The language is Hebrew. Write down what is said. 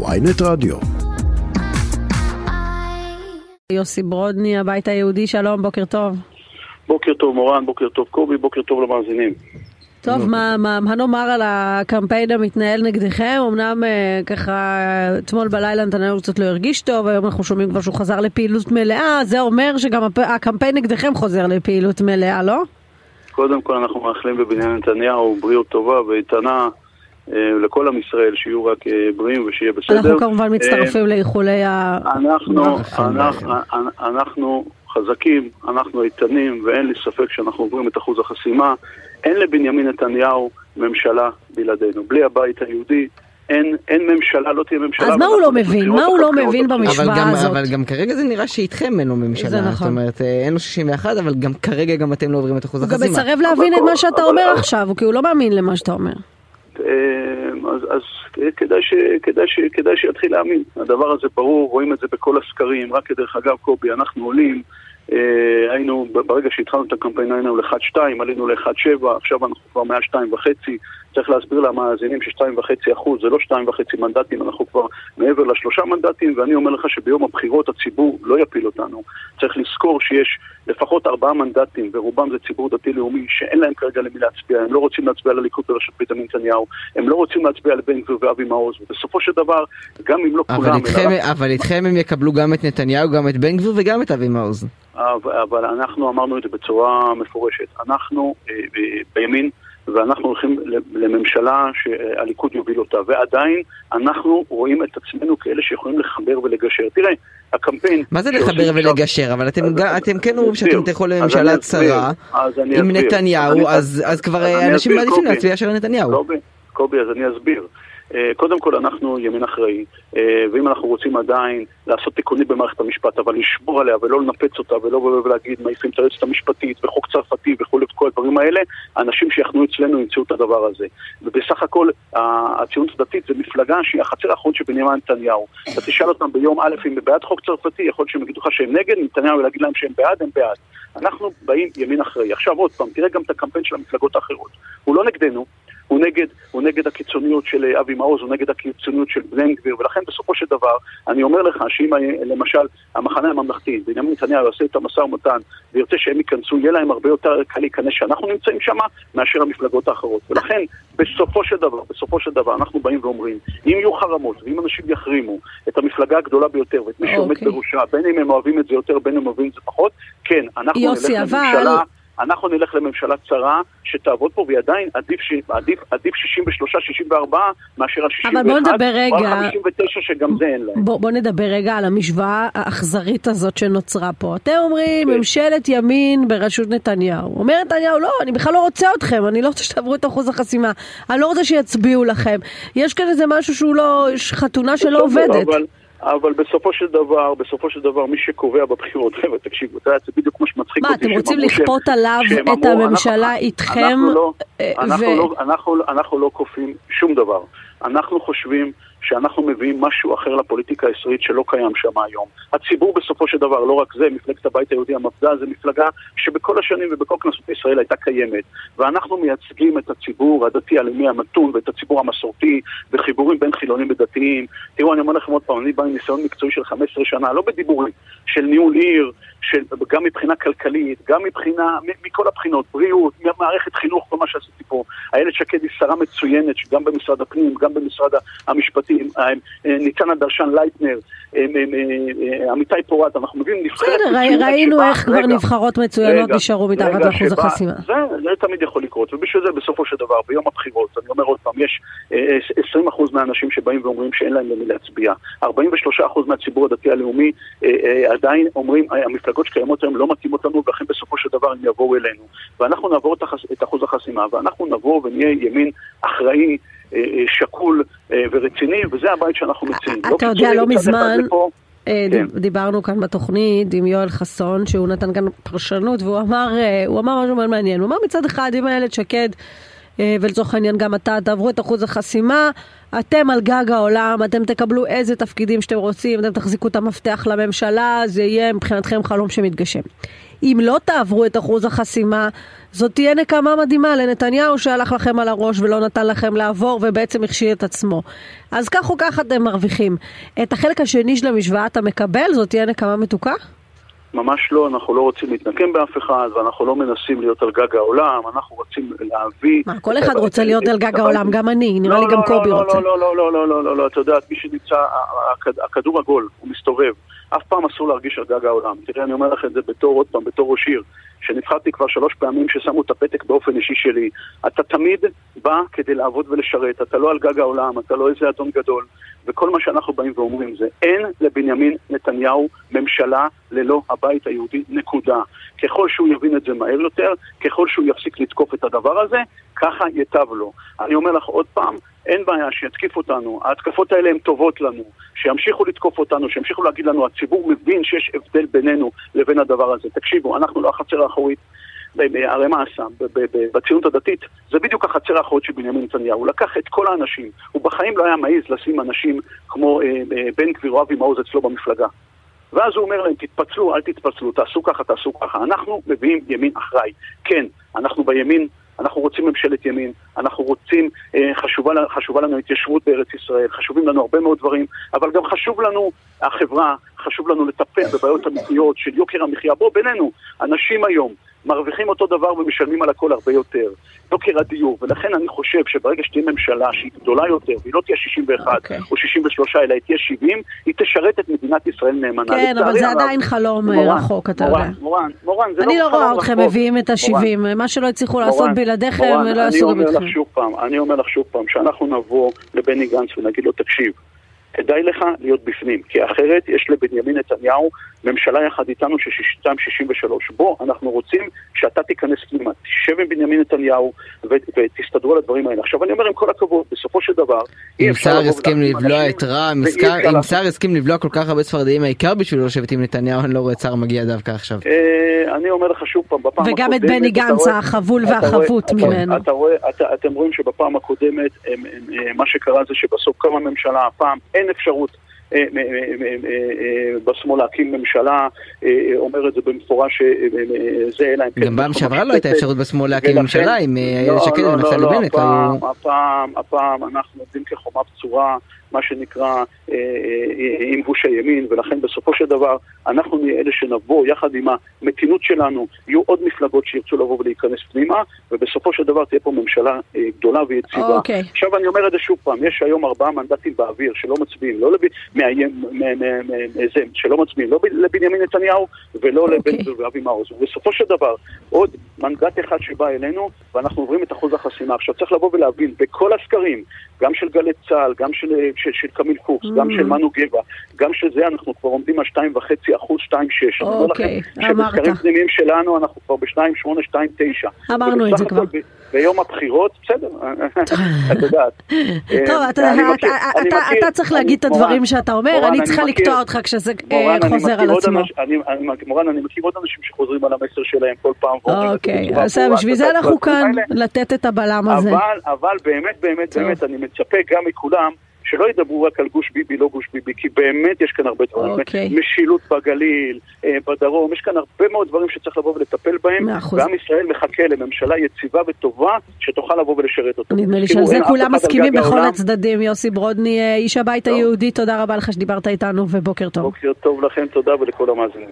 ויינט רדיו. יוסי ברודני, הבית היהודי, שלום, בוקר טוב. בוקר טוב מורן, בוקר טוב קובי, בוקר טוב למאזינים. טוב, מה, מה, מה נאמר על הקמפיין המתנהל נגדכם? אמנם אה, ככה אתמול בלילה נתניהו קצת לא הרגיש טוב, היום אנחנו שומעים כבר שהוא חזר לפעילות מלאה, זה אומר שגם הפ... הקמפיין נגדכם חוזר לפעילות מלאה, לא? קודם כל אנחנו מאחלים בבניין נתניהו בריאות טובה ואיתנה לכל עם ישראל, שיהיו רק אה, בריאים ושיהיה בסדר. אנחנו כמובן מצטרפים לאיחולי ה... אנחנו, אנחנו, אנחנו חזקים, אנחנו איתנים, ואין לי ספק שאנחנו עוברים את אחוז החסימה. אין לבנימין נתניהו ממשלה בלעדינו. בלי הבית היהודי אין, אין ממשלה, לא תהיה ממשלה. אז מה הוא לא מבין? מה הוא לא מבין במשוואה הזאת? אבל גם כרגע זה נראה שאיתכם אין לו ממשלה. זה נכון. זאת אומרת, אין לו 61, אבל גם כרגע גם אתם לא עוברים את אחוז החסימה. הוא גם מסרב להבין את מה שאתה אומר עכשיו, כי הוא לא מאמין למה שאתה אומר. אז, אז כדאי, ש, כדאי, ש, כדאי שיתחיל להאמין. הדבר הזה ברור, רואים את זה בכל הסקרים. רק כדרך אגב, קובי, אנחנו עולים. אה, היינו, ברגע שהתחלנו את הקמפיין היינו ל-1.2, עלינו ל-1.7, עכשיו אנחנו כבר מעל 2.5. צריך להסביר למאזינים ש-2.5 אחוז זה לא 2.5 מנדטים, אנחנו כבר מעבר לשלושה מנדטים, ואני אומר לך שביום הבחירות הציבור לא יפיל אותנו. צריך לזכור שיש לפחות ארבעה מנדטים, ורובם זה ציבור דתי-לאומי, שאין להם כרגע למי להצביע, הם לא רוצים להצביע לליכוד בראשות בנימין נתניהו, הם לא רוצים להצביע לבן גביר ואבי מעוז, ובסופו של דבר, גם אם לא אבל כולם... איתכם, אלא... אבל איתכם הם יקבלו גם את נתניהו, גם את בן גביר וגם את אבי מעוז. אבל אנחנו אמרנו את זה בצורה מפורשת. אנחנו אה, אה, בימין... ואנחנו הולכים לממשלה שהליכוד יוביל אותה, ועדיין אנחנו רואים את עצמנו כאלה שיכולים לחבר ולגשר. תראה, הקמפיין... מה זה לחבר ולגשר? אבל אתם, אתם כן אומרים שאתם תלכו לממשלה צרה עם נתניהו, אז כבר אנשים מעדיפים להצביע של נתניהו. קובי, אז אני אסביר. אה, קודם כל אנחנו ימין אחראי, אה, ואם אנחנו רוצים עדיין לעשות תיקונים במערכת המשפט, אבל לשבור עליה ולא לנפץ אותה ולא להגיד מעיפים את היועצת המשפטית וחוק צרפתי וכולי וכל הדברים האלה, האנשים שיחנו אצלנו ימצאו את הדבר הזה. ובסך הכל הציונות הדתית זה מפלגה שהיא החצר האחרון של בנימין נתניהו. אתה תשאל אותם ביום א' אם הם בעד חוק צרפתי, יכול להיות שהם יגידו לך שהם נגד, נתניהו יגיד להם שהם בעד, הם בעד. אנחנו באים ימין אחראי. עכשיו עוד פעם, תראה גם את הקמפיין של המפלגות האחרות. הוא לא נגדנו, הוא נגד, הוא נגד הקיצוניות של אה, אבי מעוז, הוא נגד הקיצוניות של בן גביר, ולכן בסופו של דבר, אני אומר לך שאם אה, למשל המחנה הממלכתי, בנימין נתניהו יעשה את המשא ומתן וירצה שהם ייכנסו, יהיה להם הרבה יותר קל להיכנס שאנחנו נמצאים שם מאשר המפלגות האחרות. ולכן, בסופו של דבר, בסופו של דבר, אנחנו באים ואומרים, אם יהיו חרמות ואם אנשים יחרימו את המפלגה הגדולה ביותר ואת מי שעומד okay. אוקיי. בראשה, בין אם הם אוהבים את זה יותר, בין אם הם אוהבים את זה פחות, כן, אנחנו יוסי, נלך לממשלה... אנחנו נלך לממשלה צרה שתעבוד פה, והיא עדיין עדיף, עדיף, עדיף 63-64 מאשר על 61, אבל בוא נדבר רגע, או על 59 שגם זה אין להם. בוא, בוא נדבר רגע על המשוואה האכזרית הזאת שנוצרה פה. אתם אומרים, כן. ממשלת ימין בראשות נתניהו. אומר נתניהו, לא, אני בכלל לא רוצה אתכם, אני לא רוצה שתעברו את אחוז החסימה, אני לא רוצה שיצביעו לכם. יש כאן איזה משהו שהוא לא, יש חתונה שלא עובדת. אבל... אבל בסופו של דבר, בסופו של דבר, מי שקובע בבחירות, חבר'ה, תקשיבו, זה בדיוק כמו שמצחיק אותי. מה, אתם רוצים לכפות עליו את הממשלה איתכם? אנחנו לא כופים שום דבר. אנחנו חושבים שאנחנו מביאים משהו אחר לפוליטיקה הישראלית שלא קיים שם היום. הציבור בסופו של דבר, לא רק זה, מפלגת הבית היהודי המפד"ל זה מפלגה שבכל השנים ובכל כנסות ישראל הייתה קיימת. ואנחנו מייצגים את הציבור הדתי הלאומי המתון ואת הציבור המסורתי וחיבורים בין חילונים ודתיים. תראו, אני אומר לכם עוד פעם, אני בא עם ניסיון מקצועי של 15 שנה, לא בדיבורים, של ניהול עיר, של, גם מבחינה כלכלית, גם מבחינה, מכל הבחינות, בריאות, מערכת חינוך, כל מה שעשיתי. איילת שקד היא שרה מצוינת, גם במשרד הפנים, גם במשרד המשפטים, אה, אה, ניצנה דרשן לייטנר, אה, עמיתי פורת, אנחנו מביאים נבחרת בסדר, ראינו איך כבר נבחרות מצוינות נשארו מתחת לאחוז החסימה. זה תמיד יכול לקרות, ובשביל זה בסופו של דבר, ביום הבחירות, אני אומר עוד פעם, יש 20% מהאנשים שבאים ואומרים שאין להם למי להצביע. 43% מהציבור הדתי הלאומי עדיין אומרים, המפלגות שקיימות היום לא מתאימות לנו, ולכן בסופו של דבר הם יבואו אלינו. ואנחנו נעבור את אחוז החסימה, ואנחנו נבוא ונהיה ימין אחראי. אה, אה, שקול אה, ורציני, וזה הבית שאנחנו מציעים. אתה יודע, לא מזמן... כן. דיברנו כאן בתוכנית עם יואל חסון, שהוא נתן כאן פרשנות, והוא אמר, הוא אמר משהו מאוד מעניין. הוא אמר מצד אחד, אם איילת שקד, ולצורך העניין גם אתה, תעברו את אחוז החסימה, אתם על גג העולם, אתם תקבלו איזה תפקידים שאתם רוצים, אתם תחזיקו את המפתח לממשלה, זה יהיה מבחינתכם חלום שמתגשם. אם לא תעברו את אחוז החסימה, זאת תהיה נקמה מדהימה לנתניהו שהלך לכם על הראש ולא נתן לכם לעבור ובעצם הכשיל את עצמו. אז כך או כך אתם מרוויחים. את החלק השני של המשוואה אתה מקבל? זאת תהיה נקמה מתוקה? ממש לא, אנחנו לא רוצים להתנקם באף אחד, ואנחנו לא מנסים להיות על גג העולם, אנחנו רוצים להביא... מה, כל אחד רוצה להיות על גג העולם, גם אני, נראה לי גם קובי רוצה. לא, לא, לא, לא, לא, לא, לא, את יודעת, מי שנמצא, הכדור עגול, הוא מסתובב. אף פעם אסור להרגיש על גג העולם. תראה, אני אומר לך את זה בתור, עוד פעם, בתור ראש עיר, שנבחרתי כבר שלוש פעמים ששמו את הפתק באופן אישי שלי. אתה תמיד בא כדי לעבוד ולשרת, אתה לא על גג העולם, אתה לא איזה אדון גדול. וכל מה שאנחנו באים ואומרים זה, אין לבנימין נתניהו ממשלה ללא הבית היהודי, נקודה. ככל שהוא יבין את זה מהר יותר, ככל שהוא יפסיק לתקוף את הדבר הזה, ככה ייטב לו. אני אומר לך עוד פעם, אין בעיה שיתקיף אותנו, ההתקפות האלה הן טובות לנו, שימשיכו לתקוף אותנו, שימשיכו להגיד לנו, הציבור מבין שיש הבדל בינינו לבין הדבר הזה. תקשיבו, אנחנו לא החצר האחורית. הרי מה עשה? בציונות הדתית זה בדיוק החצר האחורית של בנימין נתניהו. הוא לקח את כל האנשים, הוא בחיים לא היה מעז לשים אנשים כמו אה, אה, בן גביר או אבי מעוז אצלו במפלגה. ואז הוא אומר להם, תתפצלו, אל תתפצלו, תעשו ככה, תעשו ככה. אנחנו מביאים ימין אחראי. כן, אנחנו בימין אנחנו רוצים ממשלת ימין, אנחנו רוצים, אה, חשובה, חשובה לנו התיישבות בארץ ישראל, חשובים לנו הרבה מאוד דברים, אבל גם חשוב לנו החברה, חשוב לנו לטפל בבעיות אמיתיות של יוקר המחיה. בוא, בינינו, אנשים היום מרוויחים אותו דבר ומשלמים על הכל הרבה יותר. יוקר הדיור, ולכן אני חושב שברגע שתהיה ממשלה שהיא גדולה יותר, והיא לא תהיה 61 okay. אוקיי. או 63, אלא היא תהיה 70, היא תשרת את מדינת ישראל נאמנה. כן, אבל זה עדיין חלום אה, מורן, רחוק, אתה מורן, יודע. מורן, מורן, זה אני לא, לא רואה אתכם מביאים את ה-70, מה שלא הצליחו מורן, לעשות בלעדיכם, לא יעשו גם אתכם. אני אומר לך שוב פעם, שאנחנו נבוא לבני גנץ ונגיד לו, תקשיב, כדאי לך להיות בפנים, כי אחרת יש לבנימין נתניהו ממשלה יחד איתנו של 63. בוא, אנחנו רוצים שאתה תיכנס פנימה, תשב עם בנימין נתניהו ותסתדרו על הדברים האלה. עכשיו אני אומר עם כל הכבוד, בסופו של דבר, אם שר הסכים לבלוע את רע"מ, אם שר הסכים לבלוע כל כך הרבה ספרדיים, העיקר בשביל לשבת עם נתניהו, אני לא רואה את שר מגיע דווקא עכשיו. אה, אני אומר לך שוב פעם, בפעם הקודמת... וגם את בני גנץ החבול והחבוט ממנו. אתם רואים שבפעם הקודמת, אה, מה שקרה זה שבסוף קמה ממשלה, הפעם אין אפשרות אה, אה, אה, בשמאל להקים ממשלה, אומר את זה במפורש, זה אלא אם כן... גם פעם שעברה לא הייתה אפשרות בשמאל להקים ממשלה עם איילת שקד ונפתלי לא, לא, בנט. הפעם אנחנו עובדים כחומה בצורה. מה שנקרא אה, אה, אה, עם גוש הימין, ולכן בסופו של דבר אנחנו נהיה אלה שנבוא יחד עם המתינות שלנו, יהיו עוד מפלגות שירצו לבוא ולהיכנס פנימה, ובסופו של דבר תהיה פה ממשלה גדולה ויציבה. Okay. אוקיי. עכשיו אני אומר את זה שוב פעם, יש היום ארבעה מנדטים באוויר שלא מצביעים, לא לב... מאיים, זה, שלא מצביעים, לא לבנימין נתניהו ולא okay. לבן אוקיי. גביר ואבי מעוז. ובסופו של דבר, עוד מנדט אחד שבא אלינו, ואנחנו עוברים את אחוז החסימה. עכשיו צריך לבוא ולהבין, בכל הסקרים, גם של גלי צה"ל, גם של, של, של קמיל קוקס, mm. גם של מנו גבע, גם של זה אנחנו כבר עומדים על 2.5 אחוז, 2.6. אוקיי, אמרת. שבסקרים פנימיים שלנו אנחנו כבר ב-2.8, 2.9. אמרנו את זה כבר. ביום הבחירות, בסדר, את יודעת. טוב, אתה צריך להגיד את הדברים שאתה אומר, אני צריכה לקטוע אותך כשזה אה, חוזר על עצמו. מורן, אני מכיר עוד אנשים שחוזרים על המסר שלהם כל פעם. אוקיי, אז בשביל זה אנחנו כאן, לתת את הבלם הזה. אבל באמת, באמת, באמת, אני מצפה גם מכולם. שלא ידברו רק על גוש ביבי, לא גוש ביבי, כי באמת יש כאן הרבה דברים. Okay. אוקיי. משילות בגליל, אה, בדרום, יש כאן הרבה מאוד דברים שצריך לבוא ולטפל בהם, ועם ישראל מחכה לממשלה יציבה וטובה שתוכל לבוא ולשרת אותו. נדמה לי שעל זה כולם מסכימים בכל הצדדים. יוסי ברודני, אה, איש הבית היהודי, תודה רבה לך שדיברת איתנו ובוקר טוב. בוקר טוב לכם, תודה ולכל המאזינים.